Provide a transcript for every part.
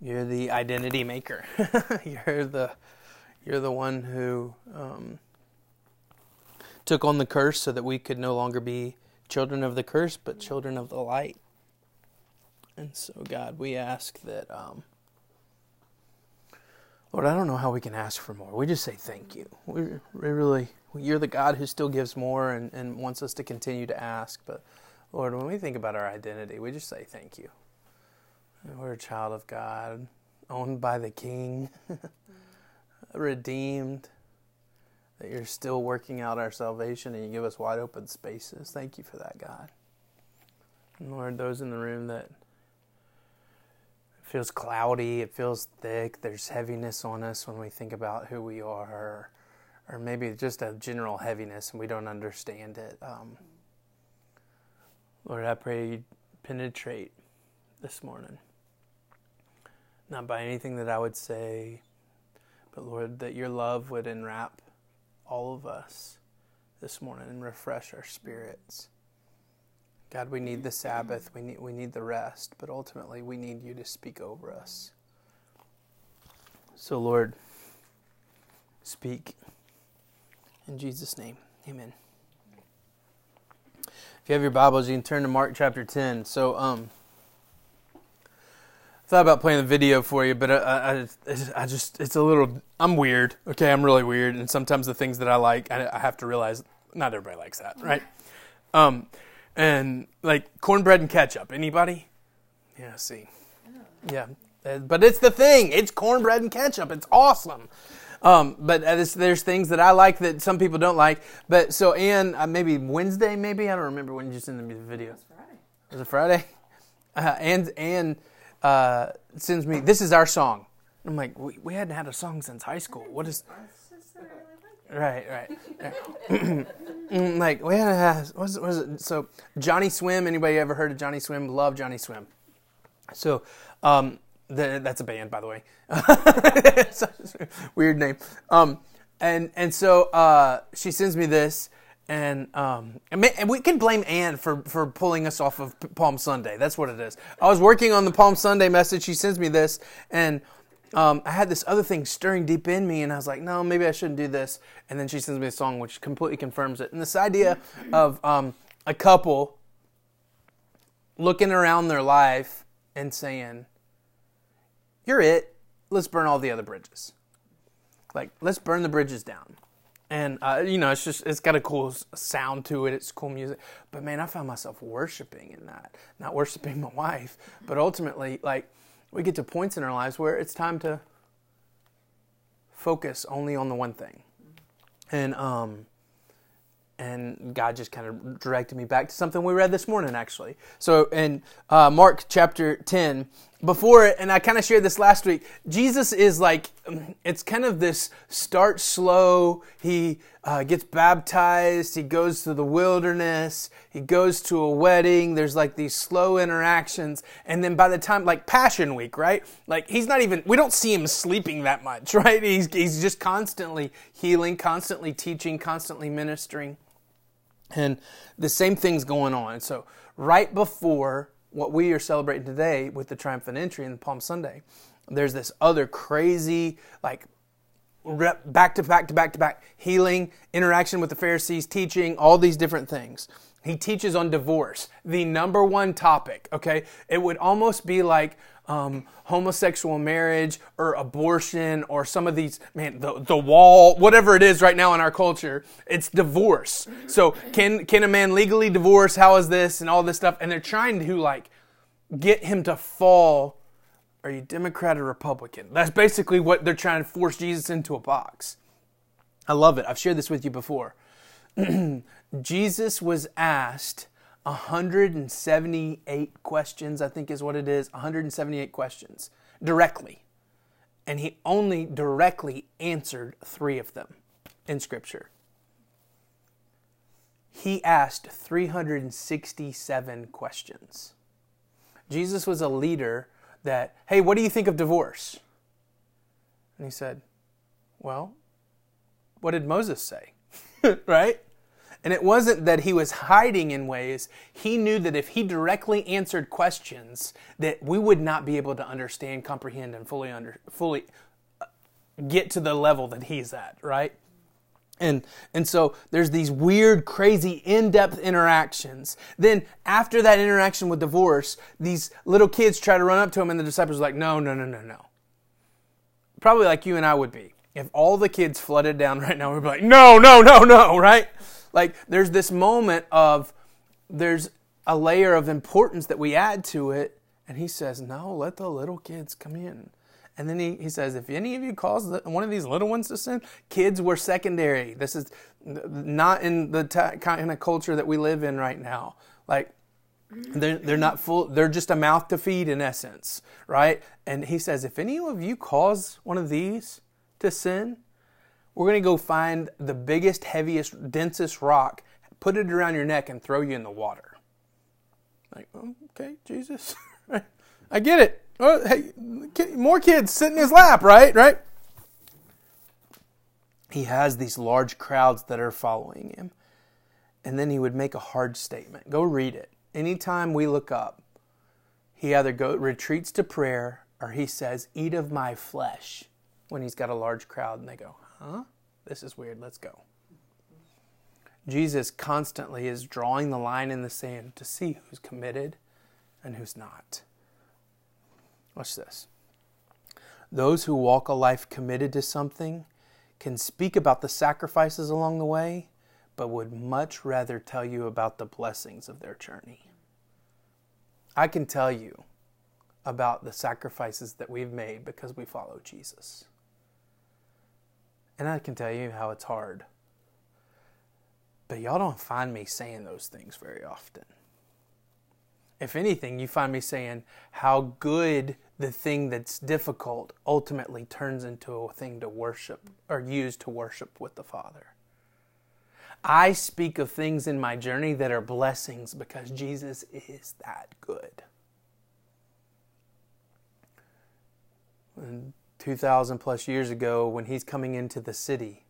You're the identity maker. you're the you're the one who um, took on the curse so that we could no longer be children of the curse, but children of the light. And so, God, we ask that, um, Lord, I don't know how we can ask for more. We just say thank you. We, we really, you're the God who still gives more and, and wants us to continue to ask. But, Lord, when we think about our identity, we just say thank you. We're a child of God, owned by the King, redeemed, that you're still working out our salvation and you give us wide open spaces. Thank you for that, God. And Lord, those in the room that feels cloudy, it feels thick, there's heaviness on us when we think about who we are, or, maybe just a general heaviness and we don't understand it. Um, Lord, I pray you penetrate this morning. Not by anything that I would say, but Lord, that your love would enwrap all of us this morning and refresh our spirits. God, we need the Sabbath, we need, we need the rest, but ultimately we need you to speak over us. So, Lord, speak. In Jesus' name, amen. If you have your Bibles, you can turn to Mark chapter 10. So, um, thought about playing the video for you, but I, I, I, just, it's a little, I'm weird. Okay, I'm really weird. And sometimes the things that I like, I, I have to realize not everybody likes that, right? Um, and like cornbread and ketchup. Anybody? Yeah, see. Yeah. Uh, but it's the thing. It's cornbread and ketchup. It's awesome. Um, but there's things that I like that some people don't like. But so Ann, uh, maybe Wednesday, maybe I don't remember when you sent me the video. It was Friday. Was it Friday? Uh, and and uh, sends me, this is our song. I'm like, we, we hadn't had a song since high school. What is. Right, right. like, we hadn't had, is it? So, Johnny Swim, anybody ever heard of Johnny Swim? Love Johnny Swim. So, um, the, that's a band, by the way. weird name. Um, and and so uh, she sends me this, and um, and we can blame Anne for for pulling us off of Palm Sunday. That's what it is. I was working on the Palm Sunday message. She sends me this, and um, I had this other thing stirring deep in me, and I was like, no, maybe I shouldn't do this. And then she sends me a song which completely confirms it. And this idea of um, a couple looking around their life and saying, "You're it. Let's burn all the other bridges. Like, let's burn the bridges down." And uh, you know it's just it's got a cool sound to it. It's cool music. But man i found myself worshiping in that. Not worshiping my wife but ultimately like we get to points in our lives where it's time to focus only on the one thing. And um and God just kind of directed me back to something we read this morning, actually. So in uh, Mark chapter 10, before it, and I kind of shared this last week, Jesus is like, it's kind of this start slow. He uh, gets baptized, he goes to the wilderness, he goes to a wedding. There's like these slow interactions. And then by the time, like Passion Week, right? Like he's not even, we don't see him sleeping that much, right? He's, he's just constantly healing, constantly teaching, constantly ministering. And the same thing's going on. So, right before what we are celebrating today with the triumphant entry in Palm Sunday, there's this other crazy, like, back to back to back to back healing, interaction with the Pharisees, teaching, all these different things. He teaches on divorce, the number one topic, okay? It would almost be like um, homosexual marriage or abortion or some of these, man, the, the wall, whatever it is right now in our culture, it's divorce. So can, can a man legally divorce? How is this? And all this stuff. And they're trying to like get him to fall. Are you Democrat or Republican? That's basically what they're trying to force Jesus into a box. I love it. I've shared this with you before. Jesus was asked 178 questions, I think is what it is 178 questions directly. And he only directly answered three of them in Scripture. He asked 367 questions. Jesus was a leader that, hey, what do you think of divorce? And he said, well, what did Moses say? right? And it wasn't that he was hiding in ways. He knew that if he directly answered questions, that we would not be able to understand, comprehend, and fully under, fully uh, get to the level that he's at, right? And, and so there's these weird, crazy, in depth interactions. Then, after that interaction with divorce, these little kids try to run up to him, and the disciples are like, no, no, no, no, no. Probably like you and I would be. If all the kids flooded down right now, we'd be like, no, no, no, no, right? Like, there's this moment of, there's a layer of importance that we add to it. And he says, no, let the little kids come in. And then he, he says, if any of you cause one of these little ones to sin, kids were secondary. This is not in the t- kind of culture that we live in right now. Like, they're, they're not full, they're just a mouth to feed in essence, right? And he says, if any of you cause one of these to sin, we're going to go find the biggest, heaviest, densest rock, put it around your neck, and throw you in the water. Like, okay, Jesus. I get it. Oh, hey, more kids sit in his lap, right? Right? He has these large crowds that are following him. And then he would make a hard statement. Go read it. Anytime we look up, he either go retreats to prayer or he says, Eat of my flesh when he's got a large crowd and they go, Huh? This is weird. Let's go. Jesus constantly is drawing the line in the sand to see who's committed and who's not. Watch this. Those who walk a life committed to something can speak about the sacrifices along the way, but would much rather tell you about the blessings of their journey. I can tell you about the sacrifices that we've made because we follow Jesus. And I can tell you how it's hard. But y'all don't find me saying those things very often if anything, you find me saying how good the thing that's difficult ultimately turns into a thing to worship or use to worship with the Father. I speak of things in my journey that are blessings because Jesus is that good. And 2,000 plus years ago, when he's coming into the city,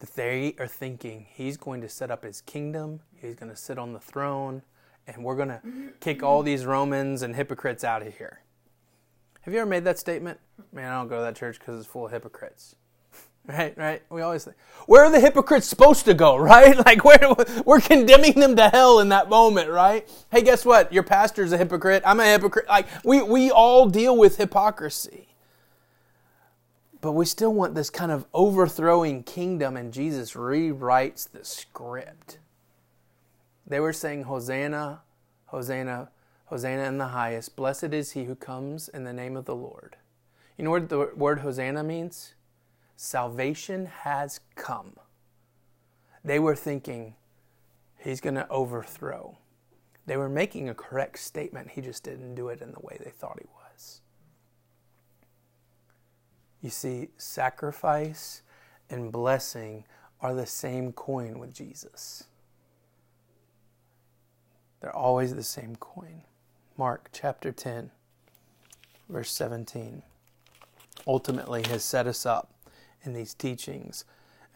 that they are thinking he's going to set up his kingdom, he's going to sit on the throne, and we're going to kick all these Romans and hypocrites out of here. Have you ever made that statement? Man, I don't go to that church because it's full of hypocrites. Right, right. We always think, where are the hypocrites supposed to go, right? Like where we're condemning them to hell in that moment, right? Hey, guess what? Your pastor's a hypocrite. I'm a hypocrite. Like we we all deal with hypocrisy. But we still want this kind of overthrowing kingdom, and Jesus rewrites the script. They were saying, Hosanna, Hosanna, Hosanna in the highest. Blessed is he who comes in the name of the Lord. You know what the word Hosanna means? Salvation has come. They were thinking, he's going to overthrow. They were making a correct statement. He just didn't do it in the way they thought he was. You see, sacrifice and blessing are the same coin with Jesus. They're always the same coin. Mark chapter 10, verse 17, ultimately has set us up in these teachings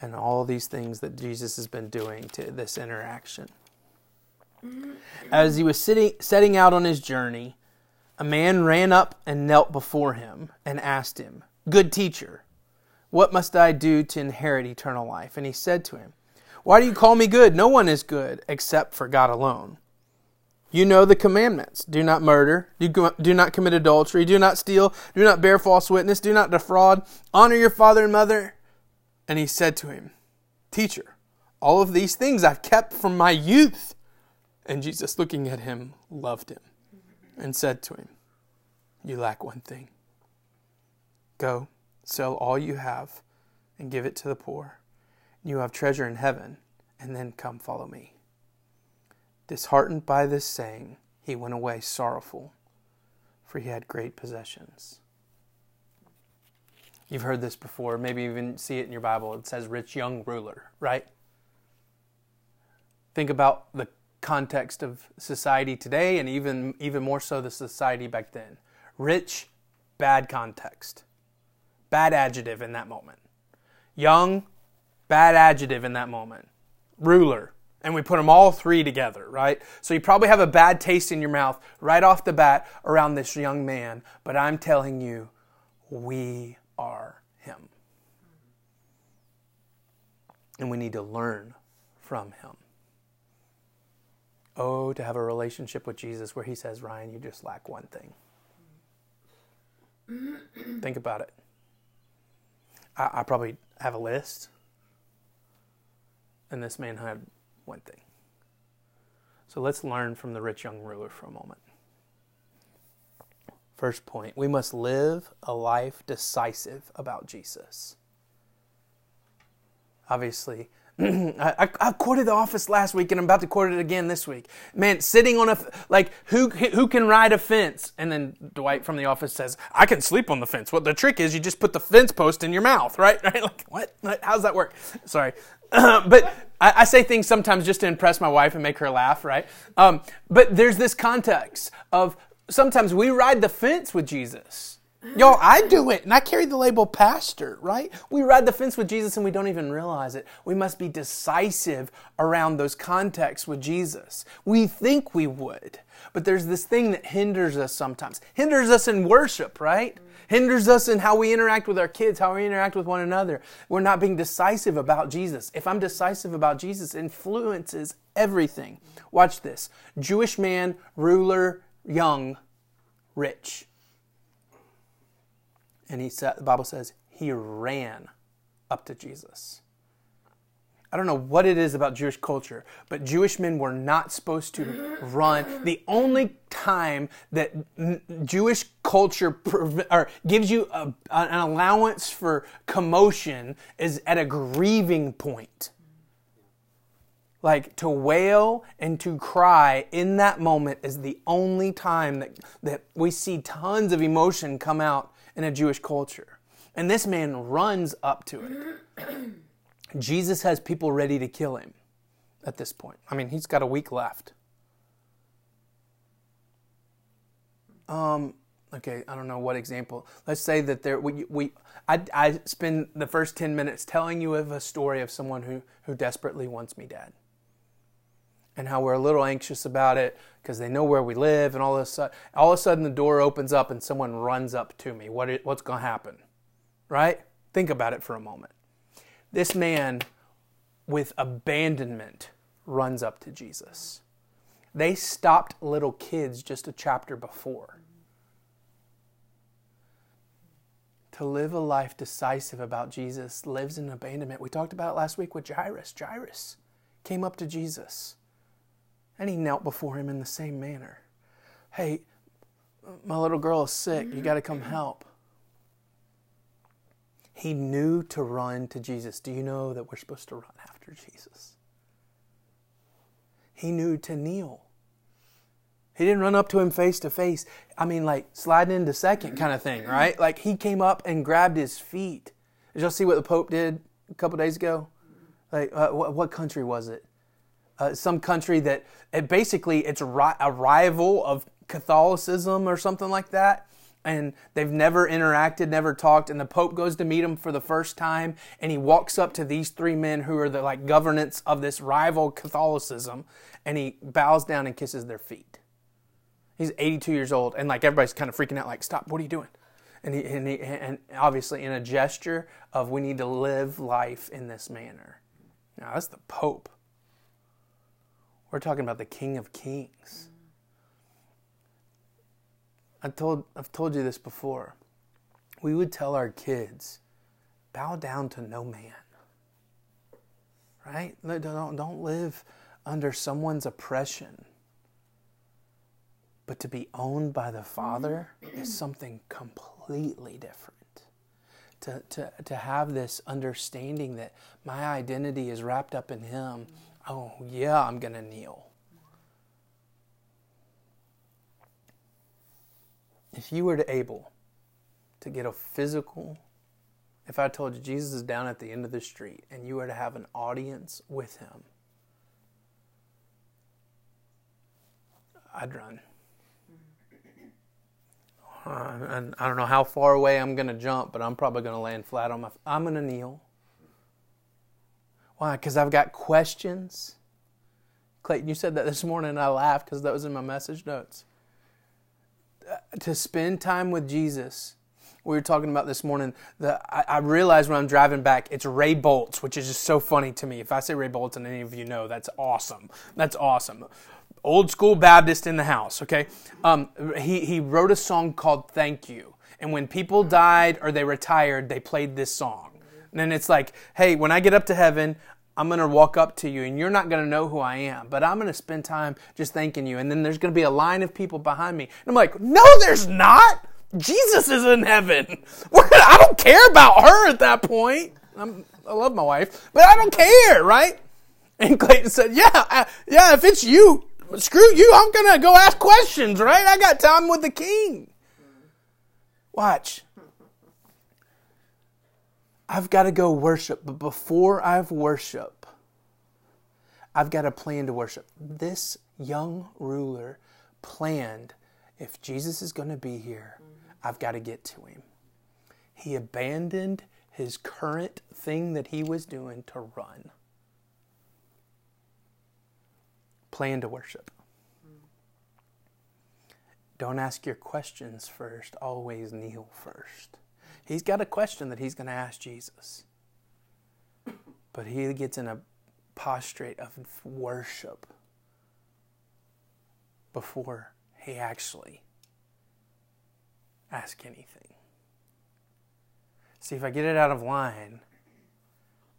and all these things that Jesus has been doing to this interaction. As he was sitting, setting out on his journey, a man ran up and knelt before him and asked him, Good teacher, what must I do to inherit eternal life? And he said to him, Why do you call me good? No one is good except for God alone. You know the commandments. Do not murder. Do not commit adultery. Do not steal. Do not bear false witness. Do not defraud. Honor your father and mother. And he said to him, Teacher, all of these things I've kept from my youth. And Jesus, looking at him, loved him and said to him, You lack one thing. Go, sell all you have and give it to the poor. You have treasure in heaven, and then come follow me. Disheartened by this saying, he went away sorrowful, for he had great possessions. You've heard this before, maybe even see it in your Bible. It says rich young ruler, right? Think about the context of society today and even even more so the society back then. Rich, bad context. Bad adjective in that moment. Young, bad adjective in that moment. Ruler, and we put them all three together, right? So you probably have a bad taste in your mouth right off the bat around this young man, but I'm telling you, we are him. And we need to learn from him. Oh, to have a relationship with Jesus where he says, Ryan, you just lack one thing. Think about it. I, I probably have a list, and this man had one thing. So let's learn from the rich young ruler for a moment. First point we must live a life decisive about Jesus. Obviously, I, I, quoted The Office last week, and I'm about to quote it again this week. Man, sitting on a like who who can ride a fence? And then Dwight from The Office says, "I can sleep on the fence." Well, the trick is you just put the fence post in your mouth, right? Right? Like what? How's that work? Sorry, but I, I, say things sometimes just to impress my wife and make her laugh, right? Um, but there's this context of sometimes we ride the fence with Jesus Y'all, I do it, and I carry the label pastor, right? We ride the fence with Jesus and we don't even realize it. We must be decisive around those contexts with Jesus. We think we would, but there's this thing that hinders us sometimes. Hinders us in worship, right? Hinders us in how we interact with our kids, how we interact with one another. We're not being decisive about Jesus. If I'm decisive about Jesus, influences everything. Watch this Jewish man, ruler, young, rich and he said, the Bible says he ran up to Jesus. I don't know what it is about Jewish culture, but Jewish men were not supposed to run. The only time that Jewish culture or gives you a, an allowance for commotion is at a grieving point. Like to wail and to cry in that moment is the only time that, that we see tons of emotion come out in a Jewish culture. And this man runs up to it. Jesus has people ready to kill him at this point. I mean, he's got a week left. Um, okay, I don't know what example. Let's say that there we, we I, I spend the first 10 minutes telling you of a story of someone who, who desperately wants me dead and how we're a little anxious about it because they know where we live and all this all of a sudden the door opens up and someone runs up to me. What what's going to happen? Right? Think about it for a moment. This man with abandonment runs up to Jesus. They stopped little kids just a chapter before. To live a life decisive about Jesus lives in abandonment. We talked about it last week with Jairus. Jairus came up to Jesus and he knelt before him in the same manner. Hey, my little girl is sick. You got to come help. He knew to run to Jesus. Do you know that we're supposed to run after Jesus? He knew to kneel. He didn't run up to him face to face. I mean, like sliding into second kind of thing, right? Like he came up and grabbed his feet. Did y'all see what the Pope did a couple days ago? Like, uh, what, what country was it? Uh, some country that it basically it's a rival of Catholicism or something like that. And they've never interacted, never talked. And the Pope goes to meet him for the first time, and he walks up to these three men who are the like governance of this rival Catholicism, and he bows down and kisses their feet. He's 82 years old, and like everybody's kind of freaking out, like, "Stop! What are you doing?" And he, and, he, and obviously in a gesture of we need to live life in this manner. Now that's the Pope. We're talking about the King of Kings. I told, I've told you this before. We would tell our kids, bow down to no man. Right? Don't, don't live under someone's oppression. But to be owned by the Father is something completely different. To, to, to have this understanding that my identity is wrapped up in Him oh, yeah, I'm going to kneel. If you were to able to get a physical, if I told you Jesus is down at the end of the street and you were to have an audience with him, I'd run. Uh, and I don't know how far away I'm going to jump, but I'm probably going to land flat on my. I'm going to kneel. Why? Because I've got questions. Clayton, you said that this morning and I laughed because that was in my message notes. Uh, to spend time with Jesus. We were talking about this morning. The, I, I realized when I'm driving back, it's Ray Boltz, which is just so funny to me. If I say Ray Boltz and any of you know, that's awesome. That's awesome. Old school Baptist in the house, okay? Um, he, he wrote a song called Thank You. And when people died or they retired, they played this song. And then it's like, hey, when I get up to heaven, I'm going to walk up to you and you're not going to know who I am, but I'm going to spend time just thanking you. And then there's going to be a line of people behind me. And I'm like, no, there's not. Jesus is in heaven. I don't care about her at that point. I'm, i love my wife, but I don't care, right? And Clayton said, yeah, uh, yeah, if it's you, screw you. I'm going to go ask questions, right? I got time with the king. Watch. I've got to go worship, but before I've worship, I've got a plan to worship. This young ruler planned if Jesus is going to be here, mm-hmm. I've got to get to him. He abandoned his current thing that he was doing to run. Plan to worship. Mm. Don't ask your questions first, always kneel first. He's got a question that he's going to ask Jesus. But he gets in a prostrate of worship before he actually asks anything. See, if I get it out of line,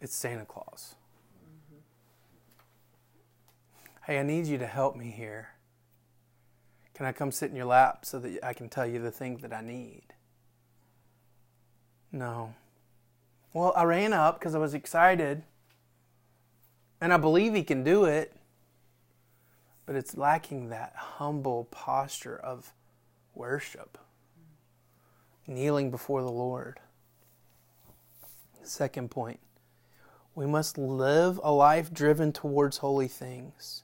it's Santa Claus. Mm-hmm. Hey, I need you to help me here. Can I come sit in your lap so that I can tell you the thing that I need? No. Well, I ran up because I was excited. And I believe he can do it. But it's lacking that humble posture of worship, kneeling before the Lord. Second point we must live a life driven towards holy things.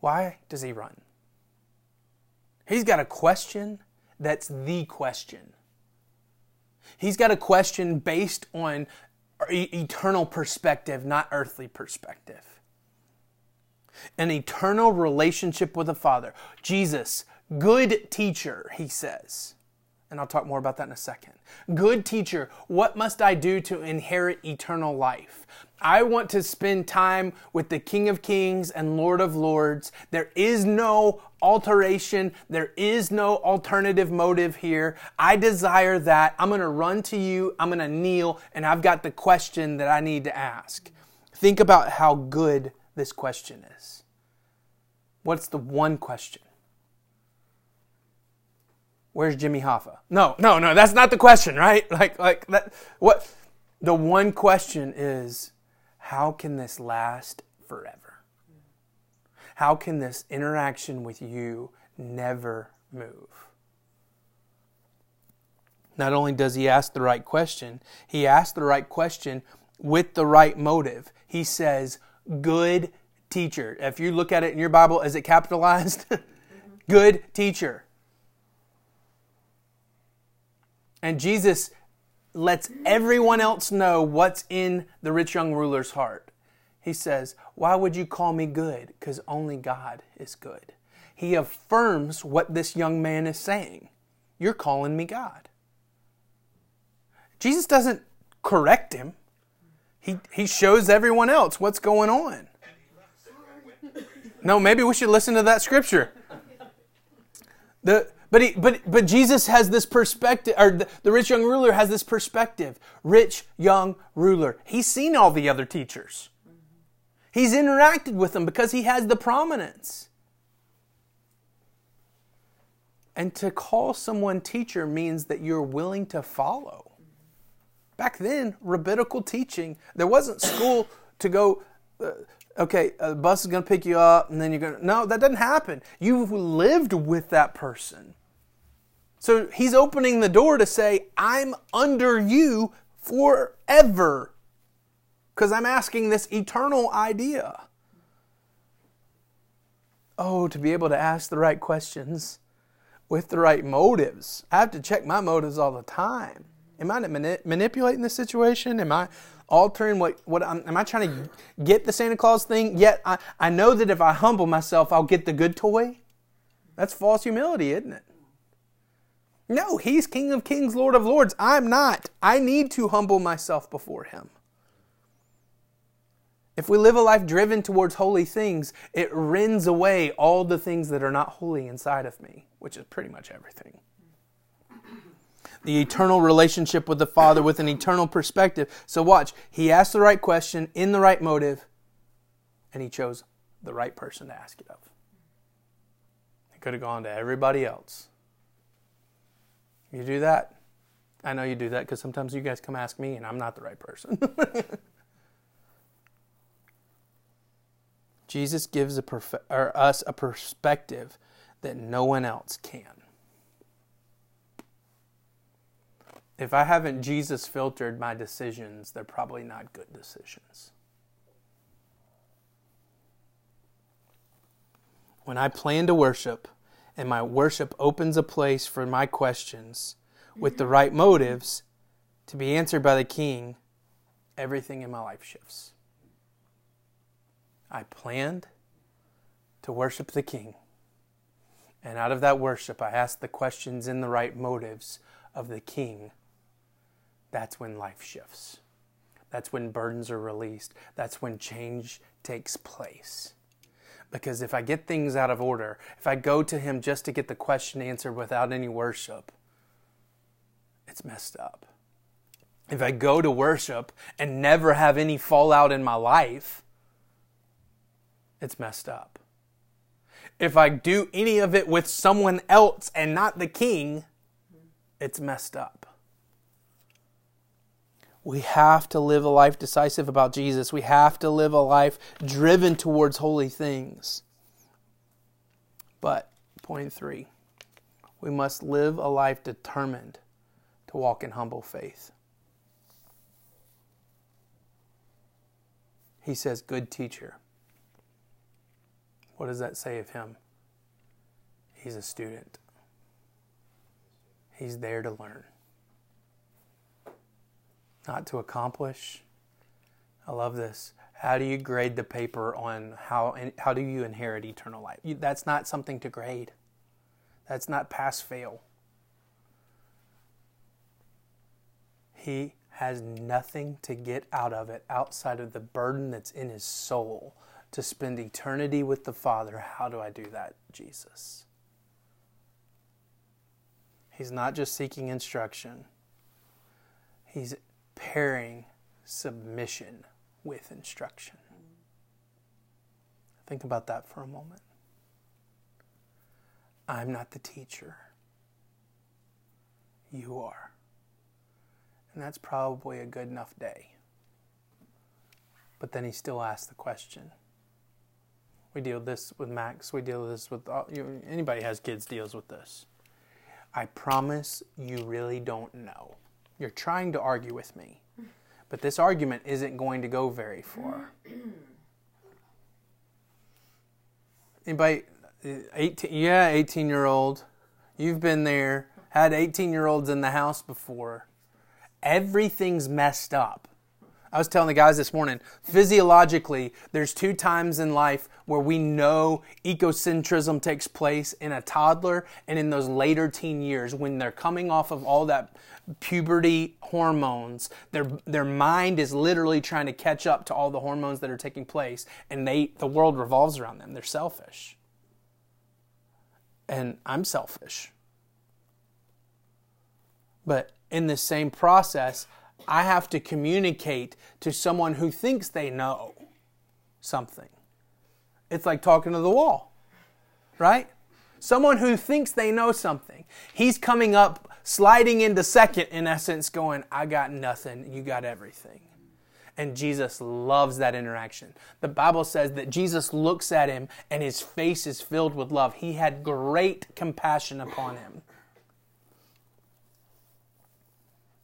Why does he run? He's got a question that's the question. He's got a question based on eternal perspective, not earthly perspective. An eternal relationship with the Father. Jesus, good teacher, he says. And I'll talk more about that in a second. Good teacher, what must I do to inherit eternal life? I want to spend time with the King of Kings and Lord of Lords. There is no alteration. There is no alternative motive here. I desire that. I'm going to run to you. I'm going to kneel and I've got the question that I need to ask. Think about how good this question is. What's the one question? Where's Jimmy Hoffa? No, no, no, that's not the question, right? Like like that what the one question is how can this last forever? How can this interaction with you never move? Not only does he ask the right question, he asks the right question with the right motive. He says, Good teacher. If you look at it in your Bible, is it capitalized? Good teacher. And Jesus lets everyone else know what's in the rich young ruler's heart. He says, Why would you call me good? Because only God is good. He affirms what this young man is saying. You're calling me God. Jesus doesn't correct him, he, he shows everyone else what's going on. No, maybe we should listen to that scripture. The, but, he, but, but Jesus has this perspective, or the, the rich young ruler has this perspective. Rich young ruler. He's seen all the other teachers. He's interacted with them because he has the prominence. And to call someone teacher means that you're willing to follow. Back then, rabbinical teaching, there wasn't school to go, uh, okay, a bus is going to pick you up and then you're going to. No, that doesn't happen. You've lived with that person. So he's opening the door to say, I'm under you forever. Because I'm asking this eternal idea. Oh, to be able to ask the right questions with the right motives. I have to check my motives all the time. Am I mani- manipulating the situation? Am I altering what, what I'm, am I trying to get the Santa Claus thing? Yet I, I know that if I humble myself, I'll get the good toy. That's false humility, isn't it? No, he's King of Kings, Lord of Lords. I'm not. I need to humble myself before him. If we live a life driven towards holy things, it rends away all the things that are not holy inside of me, which is pretty much everything the eternal relationship with the Father with an eternal perspective. So, watch, he asked the right question in the right motive, and he chose the right person to ask it of. He could have gone to everybody else. You do that? I know you do that because sometimes you guys come ask me, and I'm not the right person. Jesus gives a perf- us a perspective that no one else can. if I haven't Jesus filtered my decisions, they're probably not good decisions. When I plan to worship and my worship opens a place for my questions with the right motives to be answered by the King, everything in my life shifts. I planned to worship the King. And out of that worship, I asked the questions in the right motives of the King that's when life shifts. That's when burdens are released. That's when change takes place. Because if I get things out of order, if I go to Him just to get the question answered without any worship, it's messed up. If I go to worship and never have any fallout in my life, it's messed up. If I do any of it with someone else and not the king, it's messed up. We have to live a life decisive about Jesus. We have to live a life driven towards holy things. But, point three, we must live a life determined to walk in humble faith. He says, Good teacher. What does that say of him? He's a student, he's there to learn not to accomplish. I love this. How do you grade the paper on how how do you inherit eternal life? That's not something to grade. That's not pass fail. He has nothing to get out of it outside of the burden that's in his soul to spend eternity with the Father. How do I do that, Jesus? He's not just seeking instruction. He's pairing submission with instruction. Think about that for a moment. I'm not the teacher. You are. And that's probably a good enough day. But then he still asks the question. We deal this with Max. We deal this with all, you anybody has kids deals with this. I promise you really don't know. You're trying to argue with me, but this argument isn't going to go very far. Anybody, uh, 18, yeah, 18 year old, you've been there, had 18 year olds in the house before. Everything's messed up. I was telling the guys this morning, physiologically, there's two times in life where we know egocentrism takes place in a toddler and in those later teen years when they're coming off of all that puberty hormones. Their their mind is literally trying to catch up to all the hormones that are taking place and they the world revolves around them. They're selfish. And I'm selfish. But in the same process, I have to communicate to someone who thinks they know something. It's like talking to the wall, right? Someone who thinks they know something. He's coming up, sliding into second, in essence, going, I got nothing, you got everything. And Jesus loves that interaction. The Bible says that Jesus looks at him and his face is filled with love. He had great compassion upon him.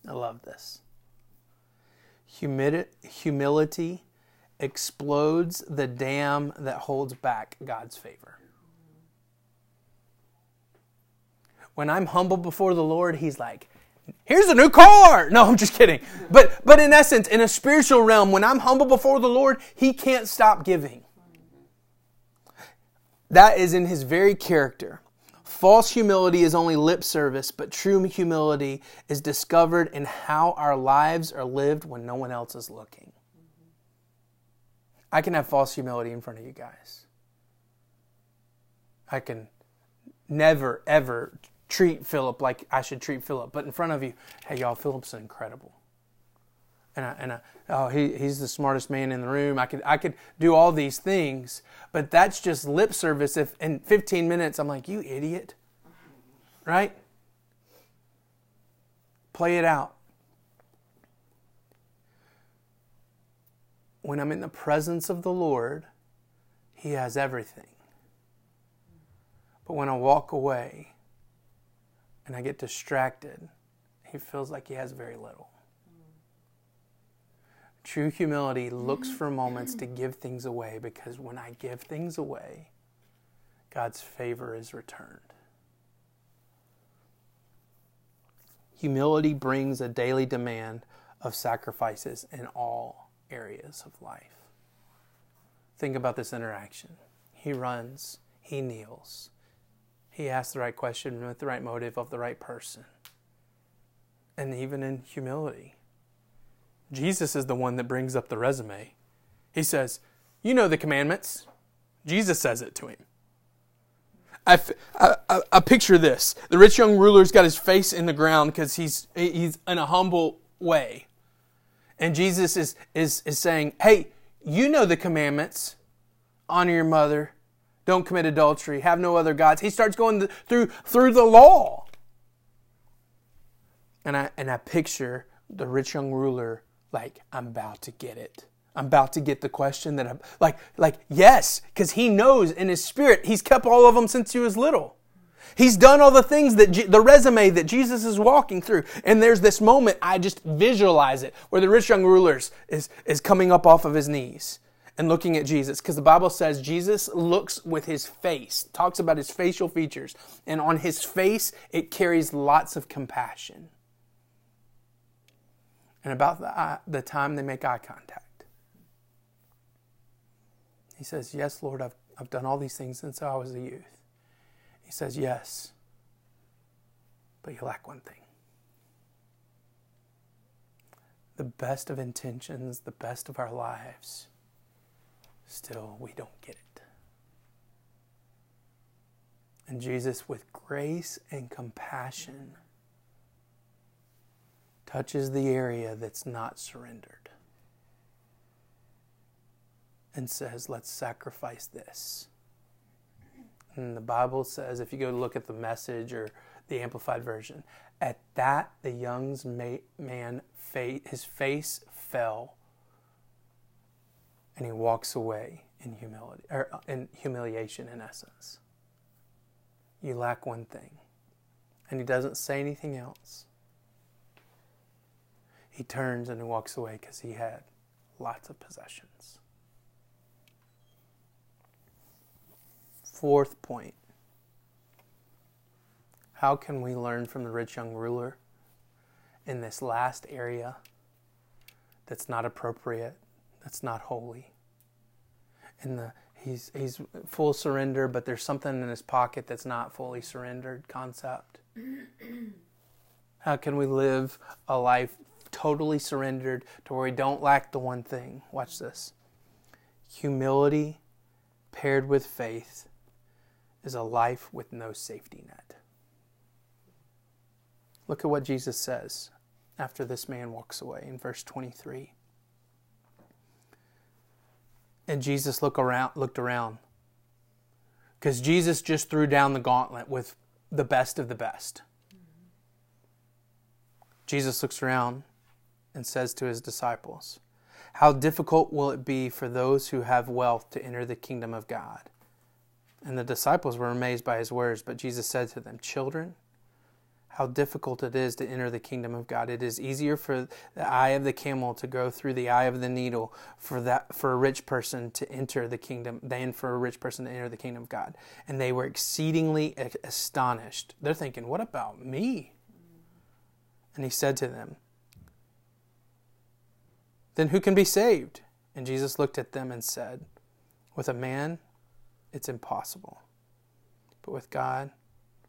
I love this. Humility explodes the dam that holds back God's favor. When I'm humble before the Lord, He's like, here's a new car. No, I'm just kidding. But but in essence, in a spiritual realm, when I'm humble before the Lord, He can't stop giving. That is in His very character. False humility is only lip service, but true humility is discovered in how our lives are lived when no one else is looking. I can have false humility in front of you guys. I can never, ever treat Philip like I should treat Philip, but in front of you, hey, y'all, Philip's incredible. And I, and I, oh, he, he's the smartest man in the room. I could, I could do all these things, but that's just lip service. If in 15 minutes I'm like, you idiot, right? Play it out. when I'm in the presence of the Lord, He has everything. But when I walk away and I get distracted, He feels like He has very little. True humility looks for moments to give things away because when I give things away, God's favor is returned. Humility brings a daily demand of sacrifices in all areas of life. Think about this interaction. He runs, he kneels, he asks the right question with the right motive of the right person. And even in humility, Jesus is the one that brings up the resume. He says, You know the commandments. Jesus says it to him. I, I, I, picture this. The rich young ruler's got his face in the ground because he's, he's in a humble way. And Jesus is, is, is saying, hey, you know the commandments honor your mother, don't commit adultery, have no other gods. He starts going through, through the law. And I, and I picture the rich young ruler like, I'm about to get it. I'm about to get the question that I'm like, like, yes, because he knows in his spirit, he's kept all of them since he was little. He's done all the things that, the resume that Jesus is walking through. And there's this moment, I just visualize it, where the rich young ruler is, is coming up off of his knees and looking at Jesus. Because the Bible says Jesus looks with his face, talks about his facial features. And on his face, it carries lots of compassion. And about the, uh, the time they make eye contact, he says, Yes, Lord, I've, I've done all these things since I was a youth. He says, Yes, but you lack one thing. The best of intentions, the best of our lives, still we don't get it. And Jesus, with grace and compassion, touches the area that's not surrendered and says, Let's sacrifice this. And the Bible says, if you go look at the message or the amplified version, at that the young man, his face fell, and he walks away in humility, or uh, in humiliation, in essence. You lack one thing, and he doesn't say anything else. He turns and he walks away because he had lots of possessions. Fourth point How can we learn from the rich young ruler in this last area that's not appropriate, that's not holy? In the he's he's full surrender, but there's something in his pocket that's not fully surrendered concept. How can we live a life totally surrendered to where we don't lack the one thing? Watch this. Humility paired with faith is a life with no safety net. Look at what Jesus says after this man walks away in verse 23. And Jesus look around, looked around because Jesus just threw down the gauntlet with the best of the best. Jesus looks around and says to his disciples, How difficult will it be for those who have wealth to enter the kingdom of God? And the disciples were amazed by his words, but Jesus said to them, Children, how difficult it is to enter the kingdom of God. It is easier for the eye of the camel to go through the eye of the needle for that for a rich person to enter the kingdom than for a rich person to enter the kingdom of God. And they were exceedingly astonished. They're thinking, "What about me?" And he said to them, Then who can be saved? And Jesus looked at them and said, With a man, it's impossible. But with God,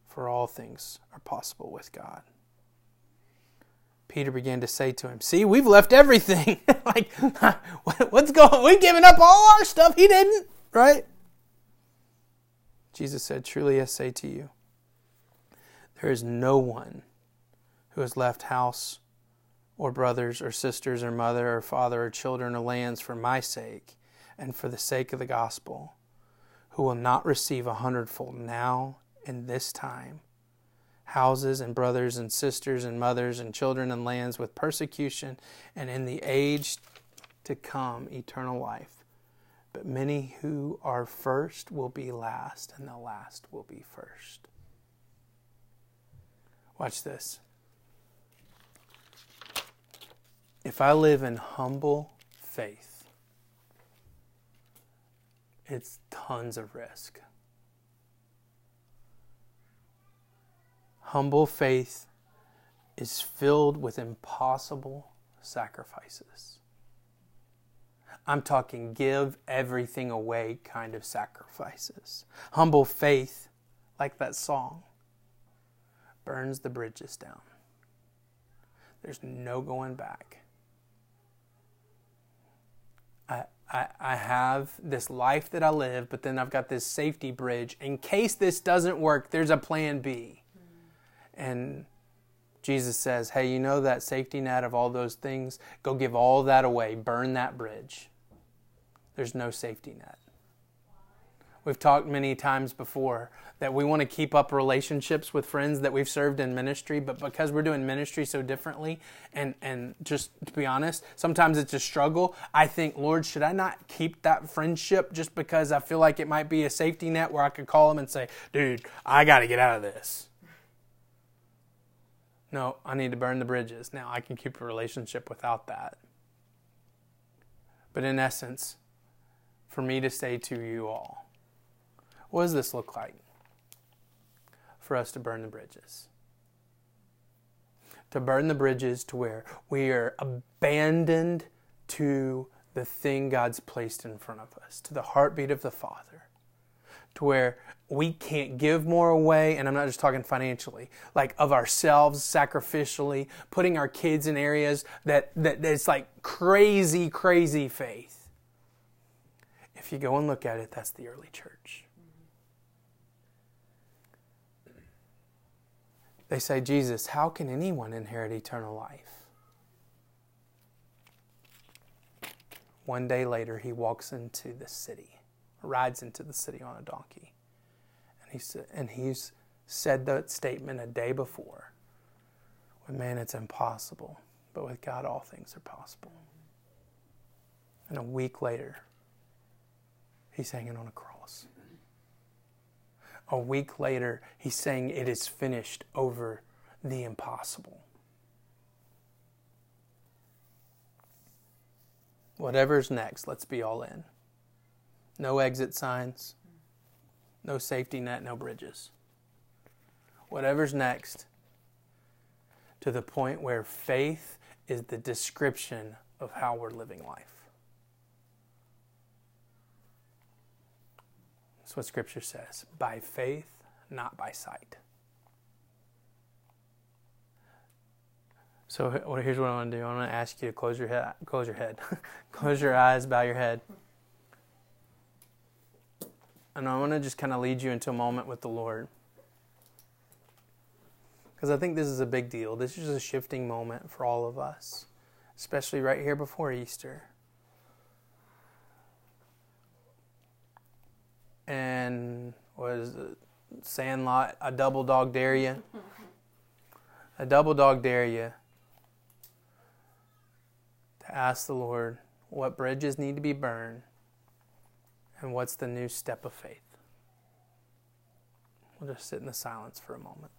for all things are possible with God. Peter began to say to him, See, we've left everything. like, what's going We've given up all our stuff. He didn't, right? Jesus said, Truly I say to you, there is no one who has left house or brothers or sisters or mother or father or children or lands for my sake and for the sake of the gospel who will not receive a hundredfold now in this time houses and brothers and sisters and mothers and children and lands with persecution and in the age to come eternal life. But many who are first will be last, and the last will be first. Watch this. If I live in humble faith, it's tons of risk. Humble faith is filled with impossible sacrifices. I'm talking give everything away kind of sacrifices. Humble faith, like that song, burns the bridges down. There's no going back. I, I, have this life that I live, but then I've got this safety bridge. In case this doesn't work, there's a plan B. And Jesus says, Hey, you know that safety net of all those things? Go give all that away, burn that bridge. There's no safety net. We've talked many times before that we want to keep up relationships with friends that we've served in ministry, but because we're doing ministry so differently, and, and just to be honest, sometimes it's a struggle. I think, Lord, should I not keep that friendship just because I feel like it might be a safety net where I could call them and say, dude, I got to get out of this? No, I need to burn the bridges. Now I can keep a relationship without that. But in essence, for me to say to you all, what does this look like for us to burn the bridges? To burn the bridges to where we are abandoned to the thing God's placed in front of us, to the heartbeat of the Father, to where we can't give more away, and I'm not just talking financially, like of ourselves sacrificially, putting our kids in areas that, that that's like crazy, crazy faith. If you go and look at it, that's the early church. They say, Jesus, how can anyone inherit eternal life? One day later, he walks into the city, rides into the city on a donkey. And, he said, and he's said that statement a day before. With man, it's impossible, but with God, all things are possible. And a week later, he's hanging on a cross. A week later, he's saying it is finished over the impossible. Whatever's next, let's be all in. No exit signs, no safety net, no bridges. Whatever's next, to the point where faith is the description of how we're living life. That's what Scripture says by faith, not by sight. So here's what I want to do. I want to ask you to close your head, close your head, close your eyes, bow your head, and I want to just kind of lead you into a moment with the Lord, because I think this is a big deal. This is a shifting moment for all of us, especially right here before Easter. And was Sandlot, a double dog dare you. A double dog dare you to ask the Lord what bridges need to be burned and what's the new step of faith. We'll just sit in the silence for a moment.